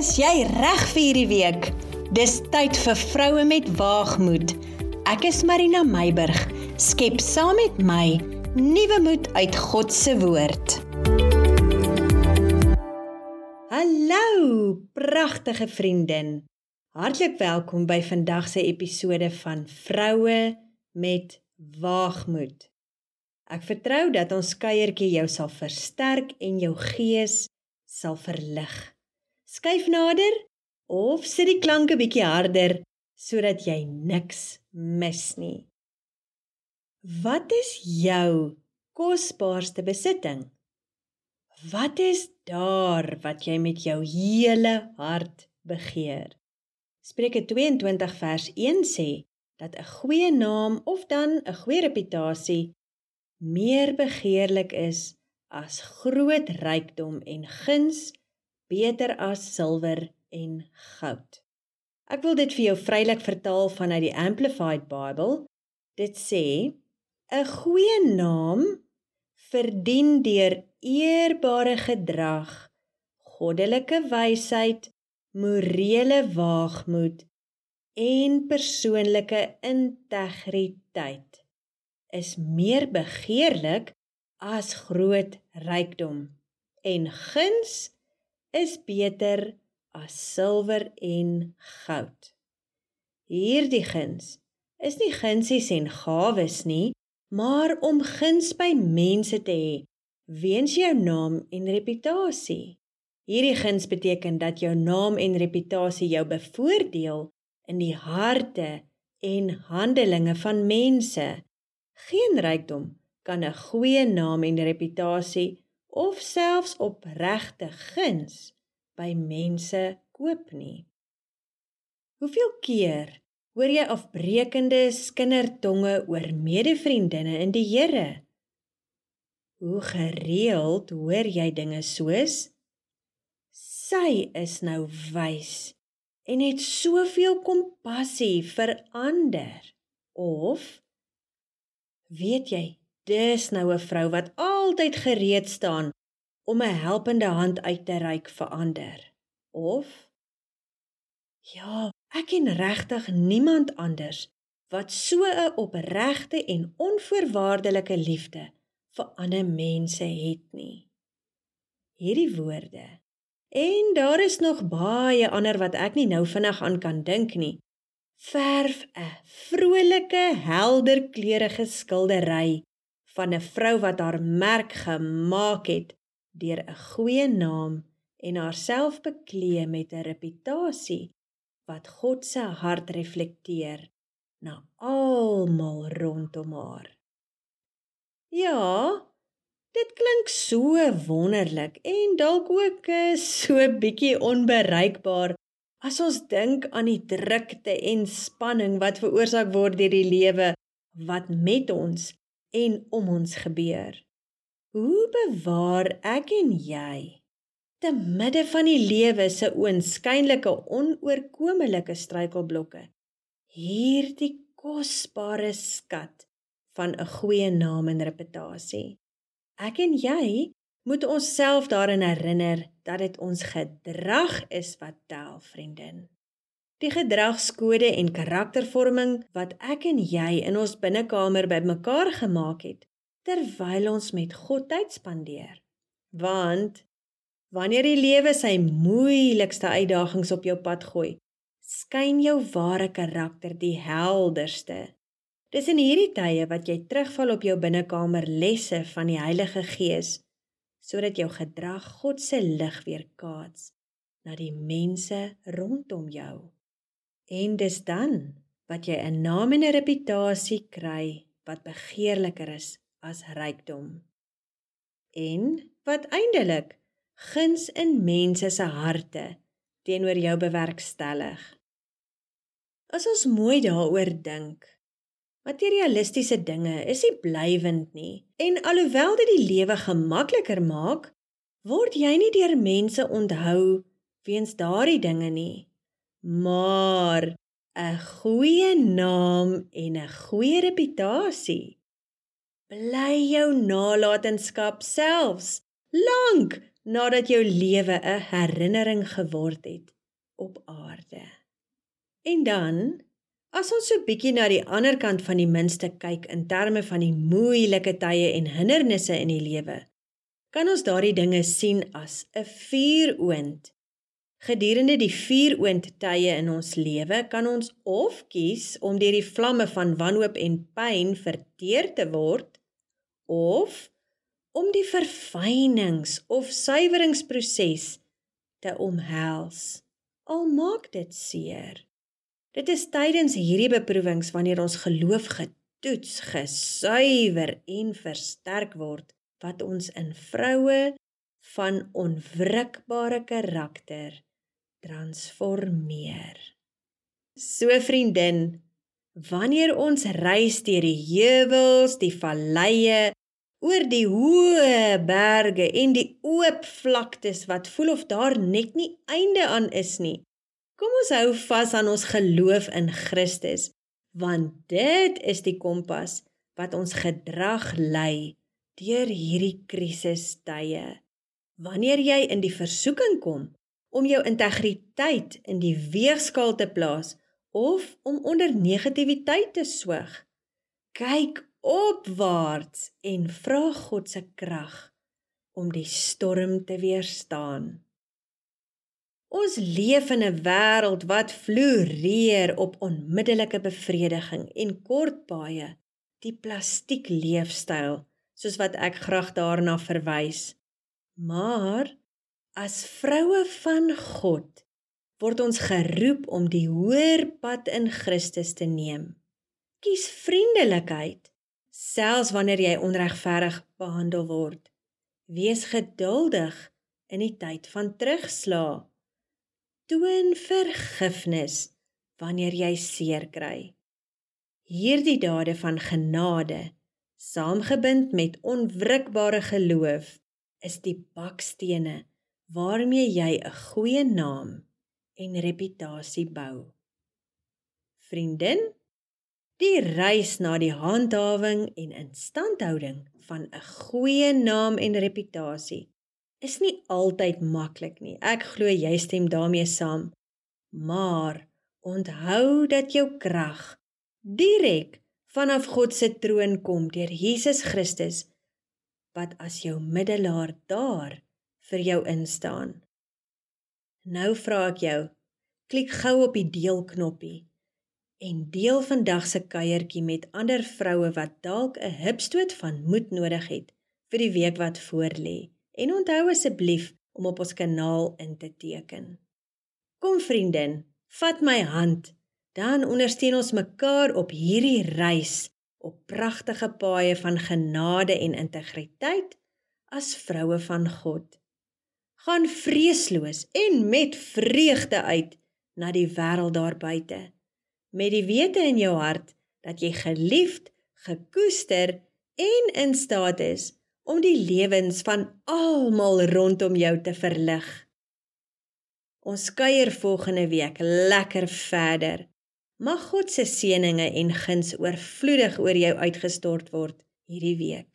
Is jy reg vir hierdie week? Dis tyd vir vroue met waagmoed. Ek is Marina Meiburg. Skep saam met my nuwe moed uit God se woord. Hallo, pragtige vriendin. Hartlik welkom by vandag se episode van Vroue met Waagmoed. Ek vertrou dat ons kuiertjie jou sal versterk en jou gees sal verlig. Skuif nader of sit die klanke bietjie harder sodat jy niks mis nie. Wat is jou kosbaarste besitting? Wat is daar wat jy met jou hele hart begeer? Spreuke 22 vers 1 sê dat 'n goeie naam of dan 'n goeie reputasie meer begeerlik is as groot rykdom en guns beter as silwer en goud. Ek wil dit vir jou vrylik vertaal vanuit die Amplified Bible. Dit sê: 'n goeie naam verdien deur eerbare gedrag, goddelike wysheid, morele waagmoed en persoonlike integriteit is meer begeerlik as groot rykdom en guns is beter as silwer en goud. Hierdie guns is nie gunsies en gawes nie, maar om guns by mense te hê weens jou naam en reputasie. Hierdie guns beteken dat jou naam en reputasie jou bevoordeel in die harte en handelinge van mense. Geen rykdom kan 'n goeie naam en reputasie of selfs opregte guns by mense koop nie. Hoeveel keer hoor jy afbreekende skindertonge oor medevriendinne in die Here? Hoe gereeld hoor jy dinge soos sy is nou wys en het soveel kompassie vir ander of weet jy dis nou 'n vrou wat altyd gereed staan om 'n helpende hand uit te reik vir ander. Of ja, ek ken regtig niemand anders wat so 'n opregte en onvoorwaardelike liefde vir ander mense het nie. Hierdie woorde. En daar is nog baie ander wat ek nie nou vinnig aan kan dink nie. Verf 'n vrolike, helder kleurige skildery van 'n vrou wat haar merk gemaak het deur 'n goeie naam en haarself beklee met 'n reputasie wat God se hart reflekteer na almal rondom haar. Ja, dit klink so wonderlik en dalk ook so bietjie onbereikbaar as ons dink aan die drukte en spanning wat veroorsaak word deur die lewe wat met ons en om ons gebeur. Hoe bewaar ek en jy te midde van die lewe se oënskynlike onoorkomelike struikelblokke hierdie kosbare skat van 'n goeie naam en reputasie. Ek en jy moet onsself daarin herinner dat dit ons gedrag is wat tel, vriendin. Die gedragskode en karaktervorming wat ek en jy in ons binnekamer bymekaar gemaak het terwyl ons met God tyd spandeer. Want wanneer die lewe sy moeilikste uitdagings op jou pad gooi, skyn jou ware karakter die helderste. Dis in hierdie tye wat jy terugval op jou binnekamer lesse van die Heilige Gees sodat jou gedrag God se lig weerkaats na die mense rondom jou. En dis dan wat jy 'n naam en 'n reputasie kry wat begeerliker is as rykdom. En wat eindelik guns in mense se harte teenoor jou bewerkstellig. As ons mooi daaroor dink, materialistiese dinge is nie blywend nie en alhoewel dit die lewe gemakliker maak, word jy nie deur mense onthou weens daardie dinge nie maar 'n goeie naam en 'n goeie reputasie bly jou nalatenskap selfs lank nadat jou lewe 'n herinnering geword het op aarde. En dan, as ons so bietjie na die ander kant van die munste kyk in terme van die moeilike tye en hindernisse in die lewe, kan ons daardie dinge sien as 'n vuuroond. Gedurende die vuuroond tye in ons lewe kan ons of kies om deur die vlamme van wanhoop en pyn verteer te word of om die verfynings of suiweringsproses te omhels. Al maak dit seer. Dit is tydens hierdie beproewings wanneer ons geloof getoets, gesuiwer en versterk word wat ons in vroue van onwrikbare karakter transformeer. So vriendin, wanneer ons reis deur die heuwels, die valleie oor die hoë berge en die oop vlaktes wat voel of daar net nie einde aan is nie. Kom ons hou vas aan ons geloof in Christus, want dit is die kompas wat ons gedrag lei deur hierdie krisistye. Wanneer jy in die versoeking kom om jou integriteit in die weegskaal te plaas of om onder negativiteit te swig, kyk opwaarts en vra God se krag om die storm te weerstaan. Ons leef in 'n wêreld wat floreer op onmiddellike bevrediging en kort baie die plastiek leefstyl soos wat ek graag daarna verwys. Maar as vroue van God word ons geroep om die hoër pad in Christus te neem. Kies vriendelikheid selfs wanneer jy onregverdig behandel word. Wees geduldig in die tyd van terugslaa. Toon vergifnis wanneer jy seer kry. Hierdie dade van genade, saamgebind met onwrikbare geloof, is die bakstene waarmee jy 'n goeie naam en reputasie bou. Vriendin, Die reis na die handhawing en instandhouding van 'n goeie naam en reputasie is nie altyd maklik nie. Ek glo jy stem daarmee saam. Maar onthou dat jou krag direk vanaf God se troon kom deur Jesus Christus wat as jou middelaar daar vir jou instaan. Nou vra ek jou, klik gou op die deel knoppie en deel vandag se kuiertjie met ander vroue wat dalk 'n hupstoot van moed nodig het vir die week wat voorlê. En onthou asseblief om op ons kanaal in te teken. Kom vriendin, vat my hand, dan ondersteun ons mekaar op hierdie reis op pragtige paaie van genade en integriteit as vroue van God. Gaan vreesloos en met vreugde uit na die wêreld daar buite met die wete in jou hart dat jy geliefd, gekoester en in staat is om die lewens van almal rondom jou te verlig. Ons kuier volgende week lekker verder. Mag God se seënings en guns oorvloedig oor jou uitgestort word hierdie week.